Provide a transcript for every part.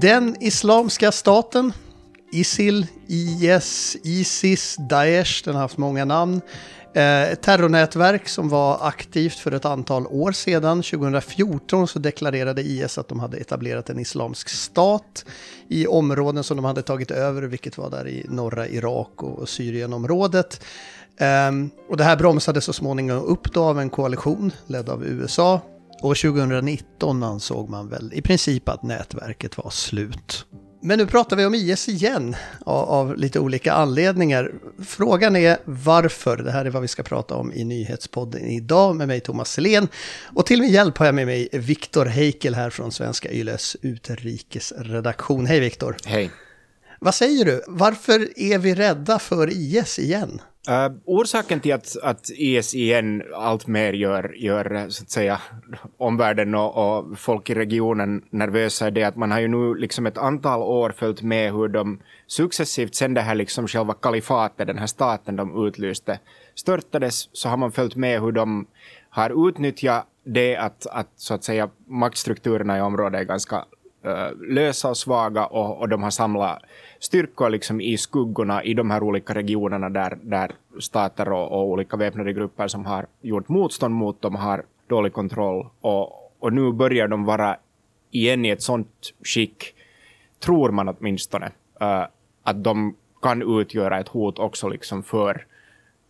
Den Islamiska staten, Isil, IS, Isis, Daesh, den har haft många namn. Eh, ett terrornätverk som var aktivt för ett antal år sedan. 2014 så deklarerade IS att de hade etablerat en islamsk stat i områden som de hade tagit över, vilket var där i norra Irak och Syrienområdet. Ehm, och det här bromsades så småningom upp då av en koalition ledd av USA. Och 2019 ansåg man väl i princip att nätverket var slut. Men nu pratar vi om IS igen av, av, lite olika anledningar. Frågan är varför. Det här är vad vi ska prata om i nyhetspodden idag med mig Thomas Selén. Och till min hjälp har jag med mig Viktor Heikel här från Svenska Yles utrikesredaktion. Hej Viktor! Hej! Vad säger du? Varför är vi rädda för IS igen? Uh, orsaken till att, att ISIN allt mer gör, gör eh, så att säga, omvärlden och, och, folk i regionen nervösa är det att man har ju nu liksom ett antal år följt med hur de successivt sen det här liksom själva kalifatet, den här staten de utlyste, störtades, så har man följt med hur de har utnyttjat det att, att så att säga maktstrukturerna i området är ganska Eh, lösa och svaga och, och de har samlat styrkor liksom i skuggorna i de här olika regionerna där, där stater och, och olika väpnade grupper som har gjort motstånd mot dem har dålig kontroll. Och, och nu börjar de vara igen i ett sånt skick, tror man åtminstone, uh, att de kan utgöra ett hot också liksom för,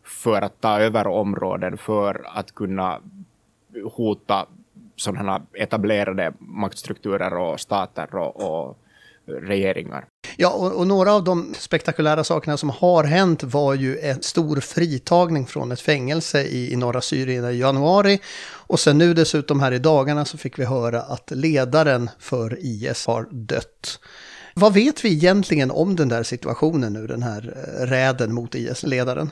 för att ta över områden, för att kunna hota sådana etablerade maktstrukturer och stater och, och regeringar. Ja, och, och, några av de spektakulära sakerna som har hänt var ju en stor fritagning från ett fängelse i, i norra Syrien i januari. Och sen nu dessutom här i dagarna så fick vi höra att ledaren för IS har dött. Vad vet vi egentligen om den där situationen nu, den här eh, räden mot IS-ledaren?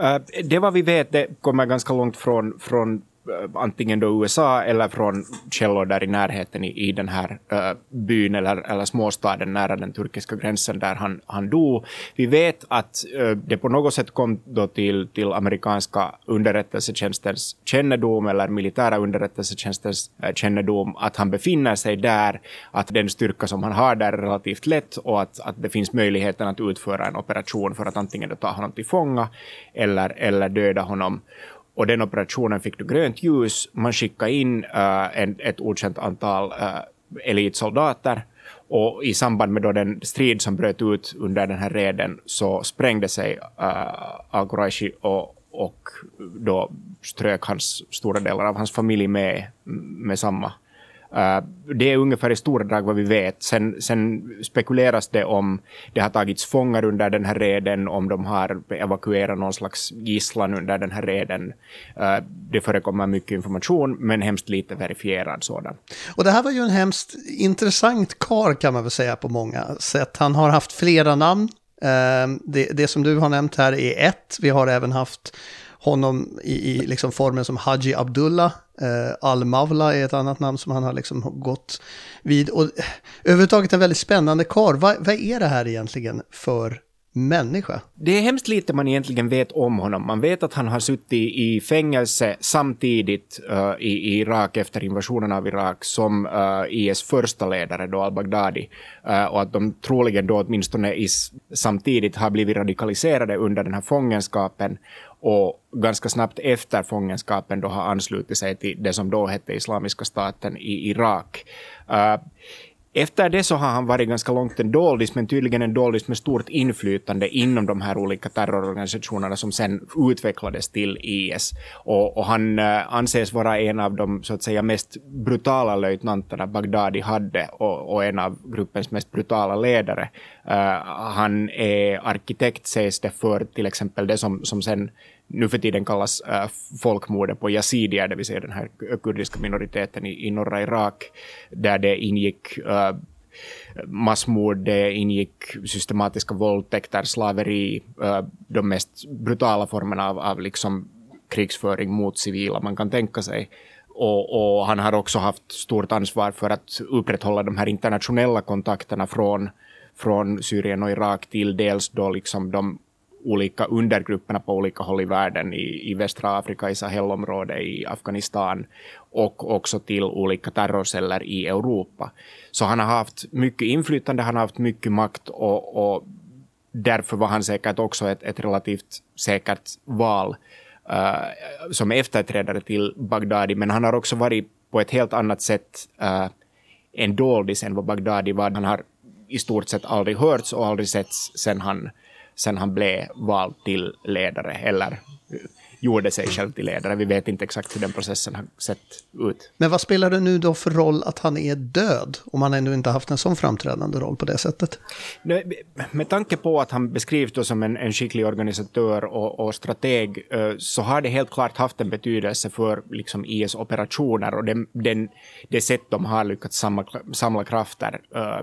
Uh, det vad vi vet, det kommer ganska långt från, från Eh, Eh, antingen då USA eller från källor där i närheten i, i den här uh, byn eller, eller småstaden nära den turkiska gränsen där han, han dog. Vi vet att uh, det på något sätt kom då till, till amerikanska underrättelsetjänstens kännedom eller militära underrättelsetjänstens uh, kännedom att han befinner sig där, att den styrka som han har där är relativt lätt och att, att det finns möjligheten att utföra en operation för att antingen ta honom till fånga eller, eller döda honom. Och den operationen fick du grönt ljus. Man skickade in uh, en, ett okänt antal uh, elitsoldater. Och i samband med då den strid som bröt ut under den här reden så sprängde sig eh, uh, al-Quraishi och, och då strök hans, stora delar av hans familj med, med samma Eh, det är ungefär i stora drag vad vi vet. Sen, sen, spekuleras det om det har tagits fångar under den här reden, om de har evakuerat någon slags gisslan under den här reden. Eh, det förekommer mycket information, men hemskt lite verifierad sådan. Och det här var ju en hemskt intressant kar kan man väl säga på många sätt. Han har haft flera namn. Eh, det, det som du har nämnt här är ett. Vi har även haft honom i, i liksom formen som Haji Abdullah. Eh, Al-Mavla är ett annat namn som han har liksom gått vid. Och eh, överhuvudtaget en väldigt spännande kar. Vad, vad är det här egentligen för människa. Det är hemskt lite man egentligen vet om honom. Man vet att han har suttit i fängelse samtidigt uh, i, i, Irak efter invasionen av Irak som eh, uh, IS första ledare då al-Baghdadi uh, och att de troligen då åtminstone is, samtidigt har blivit radikaliserade under den här fångenskapen och ganska snabbt efter fångenskapen då har anslutit sig till det som då hette Islamiska staten i Irak. Uh, efter det så har han varit ganska långt en doldis, men tydligen en doldis med stort inflytande inom de här olika terrororganisationerna som sen utvecklades till IS. Och, och han uh, anses vara en av de så att säga mest brutala löjtnanterna Bagdadi hade och, och en av gruppens mest brutala ledare. Uh, han är arkitekt sägs det för till exempel det som, som sen nu för tiden kallas äh, folkmordet på yazidier, det vill säga den här kurdiska minoriteten i, i norra Irak, där det ingick äh, massmord, det ingick systematiska våldtäkter, slaveri, äh, de mest brutala formerna av, av liksom krigsföring mot civila man kan tänka sig. Och, och, han har också haft stort ansvar för att upprätthålla de här internationella kontakterna från, från Syrien och Irak till dels då liksom de olika undergrupperna på olika håll i världen, i, i västra Afrika, i Sahelområdet, i Afghanistan och också till olika terrorceller i Europa. Så han har haft mycket inflytande, han har haft mycket makt och, och därför var han säkert också ett, ett relativt säkert val uh, som efterträdare till Bagdadi, men han har också varit på ett helt annat sätt uh, en doldis än vad Bagdadi var. Han har i stort sett aldrig hörts och aldrig setts sen han, sen han blev vald till ledare eller gjorde sig själv till ledare. Vi vet inte exakt hur den processen har sett ut. Men vad spelar det nu då för roll att han är död om han ännu inte haft en sån framträdande roll på det sättet? Med tanke på att han beskrivs som en, en skicklig organisatör och, och, strateg eh, så har det helt klart haft en betydelse för liksom, IS operationer och den, den, det sätt de har lyckats samla, samla krafter uh,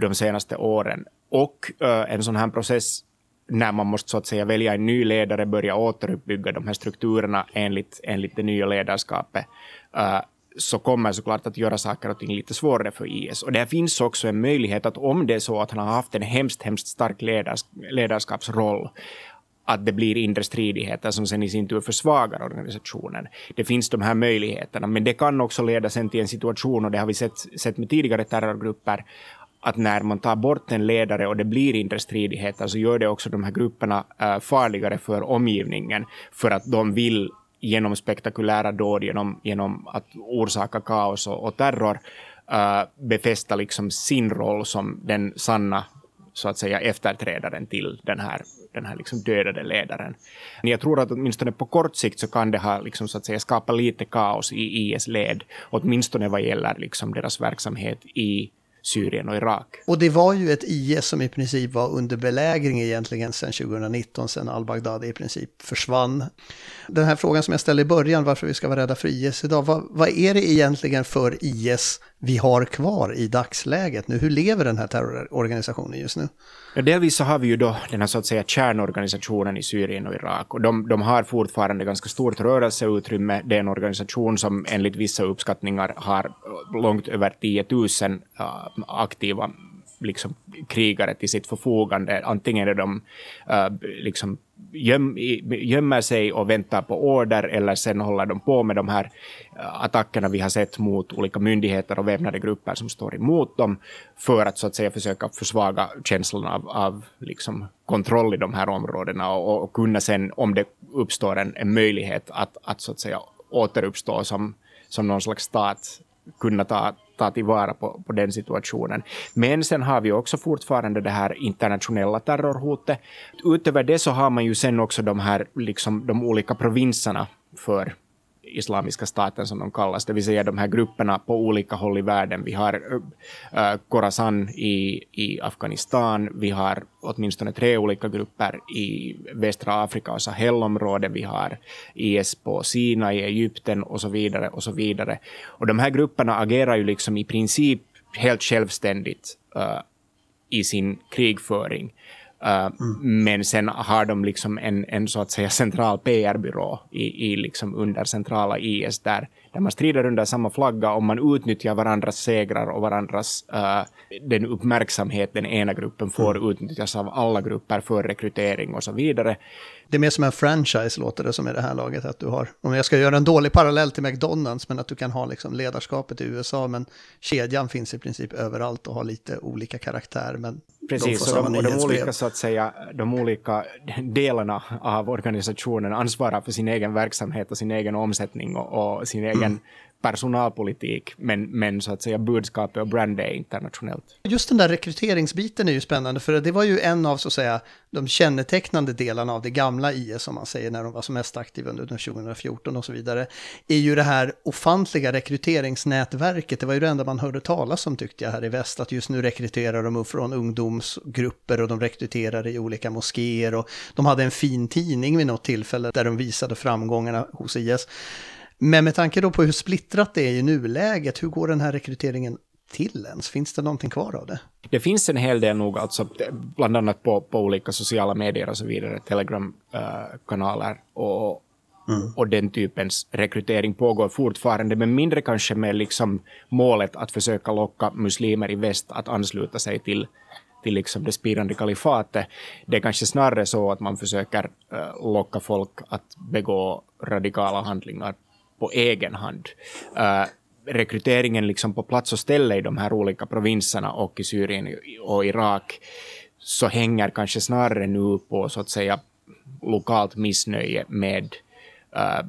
de senaste åren. Och uh, en sån här process när man måste så att säga välja en ny ledare, börja återuppbygga de här strukturerna enligt, enligt det nya ledarskapet, uh, så kommer såklart att göra saker och ting lite svårare för IS. Och det finns också en möjlighet att om det är så att han har haft en hemskt, hemskt stark ledars, ledarskapsroll, att det blir inre stridigheter som sen i sin tur försvagar organisationen. Det finns de här möjligheterna, men det kan också leda sen till en situation, och det har vi sett, sett med tidigare terrorgrupper, att när man tar bort en ledare och det blir inre stridigheter så alltså gör det också de här grupperna eh, farligare för omgivningen för att de vill genom spektakulära dåd, genom, genom att orsaka kaos och, och terror eh, befästa liksom sin roll som den sanna så att säga efterträdaren till den här, den här liksom dödade ledaren. Men jag tror att åtminstone på kort sikt så kan det ha liksom så att säga skapat lite kaos i IS led, åtminstone vad gäller liksom deras verksamhet i Syrien och Irak. Och det var ju ett IS som i princip var under belägring egentligen sedan 2019, sedan al-Baghdadi i princip försvann. Den här frågan som jag ställde i början, varför vi ska vara rädda för IS idag, vad, vad är det egentligen för IS vi har kvar i dagsläget nu? Hur lever den här terrororganisationen just nu? Ja, delvis så har vi ju då den här så att säga kärnorganisationen i Syrien och Irak och de, de har fortfarande ganska stort rörelseutrymme. Det är en organisation som enligt vissa uppskattningar har eh, långt över 10 000 uh, aktiva liksom, krigare till sitt förfogande. Antingen är de uh, liksom göm, gömmer sig och väntar på order eller sen håller de på med de här eh, attackerna. Vi har sett mot olika myndigheter och väpnade grupper som står emot dem för att så att säga försöka försvaga känslan av, av liksom kontroll i de här områdena och, och kunna sen om det uppstår en, en möjlighet att, att så att säga återuppstå som, som någon slags stat kunna ta, ta tillvara på, på den situationen. Men sen har vi också fortfarande det här internationella terrorhotet. Utöver det så har man ju sen också de här liksom de olika provinserna för Islamiska staten som de kallas, det vill säga de här grupperna på olika håll i världen. Vi har äh, Khorasan i, i Afghanistan, vi har åtminstone tre olika grupper i västra Afrika och Sahelområdet, vi har IS på Sina i Egypten och så vidare och så vidare. Och de här grupperna agerar ju liksom i princip helt självständigt äh, i sin krigföring. Uh, mm. Men sen har de liksom en, en så att säga central PR-byrå i, i liksom under centrala IS där, där man strider under samma flagga och man utnyttjar varandras segrar och varandras uh, den uppmärksamhet den ena gruppen får mm. utnyttjas av alla grupper för rekrytering och så vidare. Det är mer som en franchise låter det som i det här laget. Att du har, om jag ska göra en dålig parallell till McDonalds, men att du kan ha liksom ledarskapet i USA, men kedjan finns i princip överallt och har lite olika karaktär. Men Precis, de, och de, och de olika, så att säga, de olika delarna av organisationen ansvarar för sin egen verksamhet och sin egen omsättning och, och sin egen egen personalpolitik, men, men så att säga budskapet och brand är internationellt. Just den där rekryteringsbiten är ju spännande, för det var ju en av så att säga de kännetecknande delarna av det gamla IS, som man säger, när de var som mest aktiva under 2014 och så vidare, är ju det här ofantliga rekryteringsnätverket. Det var ju det enda man hörde talas om tyckte jag här i väst, att just nu rekryterar de från ungdomsgrupper och de rekryterar i olika moskéer och de hade en fin tidning vid något tillfälle där de visade framgångarna hos IS. Men med tanke då på hur splittrat det är i nuläget, hur går den här rekryteringen till ens? Finns det någonting kvar av det? Det finns en hel del nog, alltså, bland annat på, på olika sociala medier och så vidare, Telegram-kanaler uh, och, mm. och den typens rekrytering pågår fortfarande, men mindre kanske med liksom målet att försöka locka muslimer i väst att ansluta sig till till liksom det spirande kalifatet. Det är kanske snarare så att man försöker eh, locka folk att begå radikala handlingar på egen hand. Uh, rekryteringen liksom på plats och ställe i de här olika provinserna och i Syrien och Irak så hänger kanske snarare nu på så att säga lokalt missnöje med uh,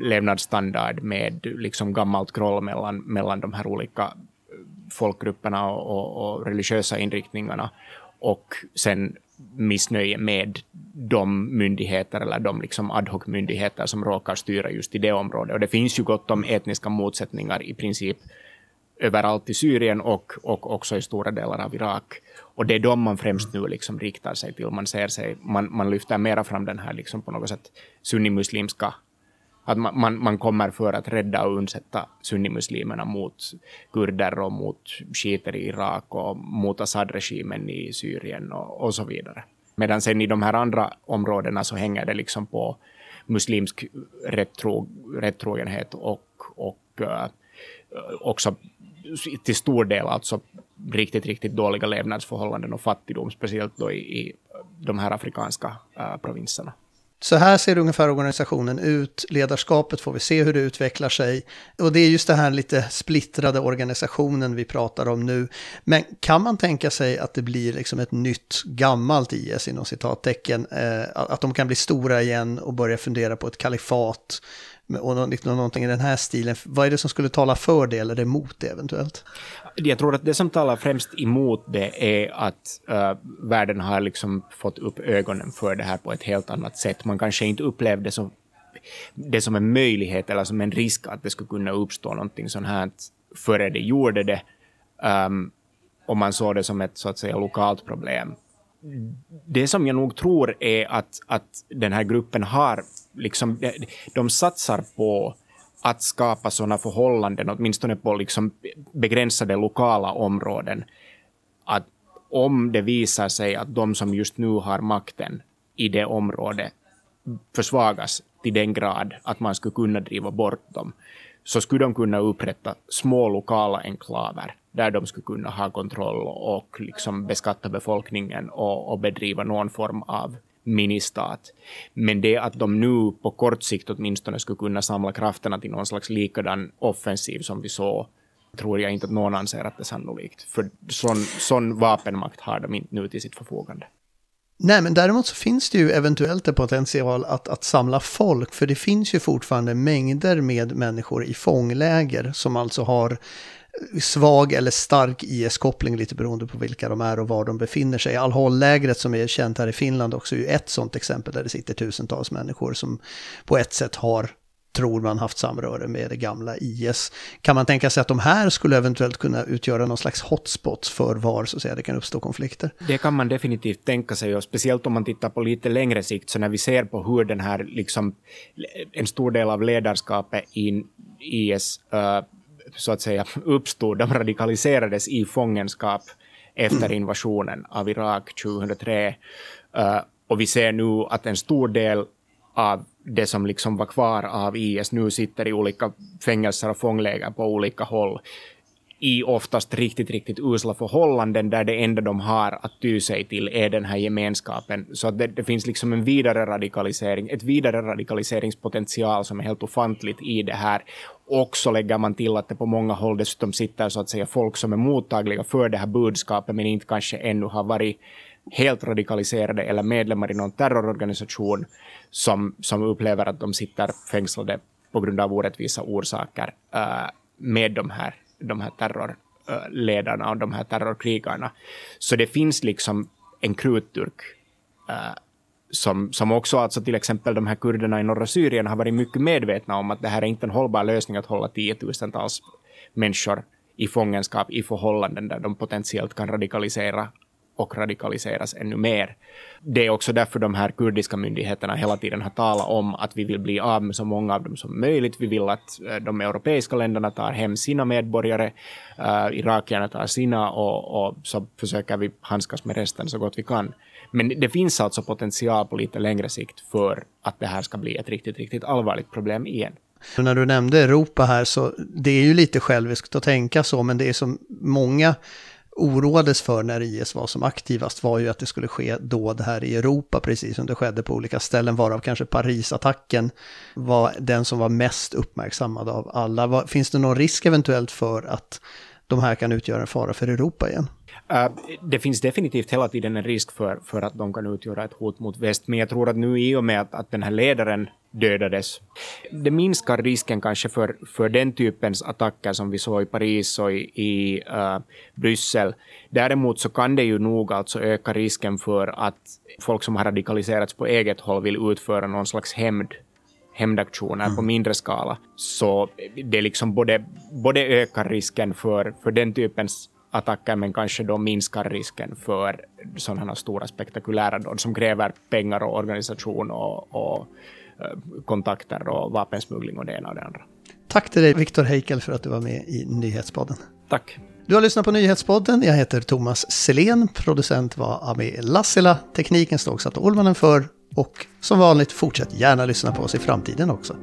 levnadsstandard, med liksom gammalt groll mellan, mellan de här olika folkgrupperna och, och, och religiösa inriktningarna och sen missnöje med de myndigheter eller de liksom ad hoc-myndigheter som råkar styra just i det området. Och det finns ju gott om etniska motsättningar i princip överallt i Syrien och, och också i stora delar av Irak. Och det är de man främst nu liksom riktar sig till. Man ser sig, man, man lyfter mera fram den här liksom på något sätt sunnimuslimska att man, man, man, kommer för att rädda och undsätta sunnimuslimerna mot kurder och mot shiiter i Irak och mot Assad-regimen i Syrien och, och så vidare. Medan sen i de här andra områdena så hänger det liksom på muslimsk rättro, rättrogenhet och, och uh, också till stor del alltså riktigt, riktigt dåliga levnadsförhållanden och fattigdom, speciellt då i, i de här afrikanska uh, provinserna. Så här ser ungefär organisationen ut, ledarskapet får vi se hur det utvecklar sig. Och det är just den här lite splittrade organisationen vi pratar om nu. Men kan man tänka sig att det blir liksom ett nytt gammalt IS inom citattecken, eh, att de kan bli stora igen och börja fundera på ett kalifat och liksom någonting i den här stilen. Vad är det som skulle tala för det eller emot det eventuellt? Jag tror att det som talar främst emot det är att uh, världen har liksom fått upp ögonen för det här på ett helt annat sätt. Man kanske inte upplevde det som, det som en möjlighet eller som en risk att det skulle kunna uppstå någonting sånt här före det gjorde det. Um, och man såg det som ett så att säga lokalt problem. Det som jag nog tror är att, att den här gruppen har, liksom, eh, de satsar på att skapa sådana förhållanden, åtminstone på liksom begränsade lokala områden, att om det visar sig att de som just nu har makten i det området försvagas till den grad att man skulle kunna driva bort dem, så skulle de kunna upprätta små lokala enklaver där de skulle kunna ha kontroll och liksom beskatta befolkningen och, och bedriva någon form av ministat. Men det att de nu på kort sikt åtminstone skulle kunna samla krafterna till någon slags likadan offensiv som vi såg tror jag inte att någon anser att det är sannolikt. För sån, sån vapenmakt har de inte nu till sitt förfogande. Nej, men däremot så finns det ju eventuellt en potential att, att samla folk, för det finns ju fortfarande mängder med människor i fångläger som alltså har svag eller stark IS-koppling lite beroende på vilka de är och var de befinner sig. Al-Hol-lägret som är känt här i Finland också är ju ett sånt exempel där det sitter tusentals människor som på ett sätt har tror man haft samröre med det gamla IS. Kan man tänka sig att de här skulle eventuellt kunna utgöra någon slags hotspots för var så att säga, det kan uppstå konflikter? Det kan man definitivt tänka sig och speciellt om man tittar på lite längre sikt så när vi ser på hur den här liksom en stor del av ledarskapet i IS uh, eh, så att säga uppstod, de radikaliserades i fångenskap efter invasionen av Irak 2003. Uh, eh, och vi ser nu att en stor del av det som liksom var kvar av IS nu sitter i olika fängelser och fångläger på olika håll i oftast riktigt, riktigt usla förhållanden där det enda de har att ty sig till är den här gemenskapen. Så att det, det finns liksom en vidare radikalisering, ett vidare radikaliseringspotential som är helt ofantligt i det här. Och så lägger man till att det på många håll dessutom sitter så att säga folk som är mottagliga för det här budskapet men inte kanske ännu har varit helt radikaliserade eller medlemmar i någon terrororganisation som, som upplever att de sitter fängslade på grund av orättvisa orsaker uh, med de här de här terrorledarna och de här terrorkrigarna. Så det finns liksom en krutturk eh, som, som också alltså till exempel de här kurderna i norra Syrien har varit mycket medvetna om att det här är inte en hållbar lösning att hålla tiotusentals människor i fångenskap i förhållanden där de potentiellt kan radikalisera och radikaliseras ännu mer. Det är också därför de här kurdiska myndigheterna hela tiden har talat om att vi vill bli av med så många av dem som möjligt. Vi vill att eh, de europeiska länderna tar hem sina medborgare, uh, irakierna tar sina och, och så försöker vi handskas med resten så gott vi kan. Men det finns alltså potential på lite längre sikt för att det här ska bli ett riktigt, riktigt allvarligt problem igen. När du nämnde Europa här så det är ju lite själviskt att tänka så, men det är så många oroades för när IS var som aktivast var ju att det skulle ske dåd här i Europa, precis som det skedde på olika ställen, varav kanske Parisattacken var den som var mest uppmärksammad av alla. Finns det någon risk eventuellt för att de här kan utgöra en fara för Europa igen? Uh, det finns definitivt hela tiden en risk för, för att de kan utgöra ett hot mot väst, men jag tror att nu i och med att, att den här ledaren dödades, det minskar risken kanske för, för den typens attacker som vi såg i Paris och i, i uh, Bryssel. Däremot så kan det ju nog alltså öka risken för att folk som har radikaliserats på eget håll vill utföra någon slags hämnd hämndaktioner mm. på mindre skala. Så det liksom både, både ökar risken för, för den typens attacker men kanske då minskar risken för sådana stora spektakulära dåd som kräver pengar och organisation och, och kontakter och vapensmuggling och det ena och det andra. Tack till dig Viktor Heikel för att du var med i Nyhetspodden. Tack. Du har lyssnat på Nyhetspodden. Jag heter Thomas Selén. Producent var Ami Lassila. Tekniken stod Sato Olmanen för. Och som vanligt, fortsätt gärna lyssna på oss i framtiden också.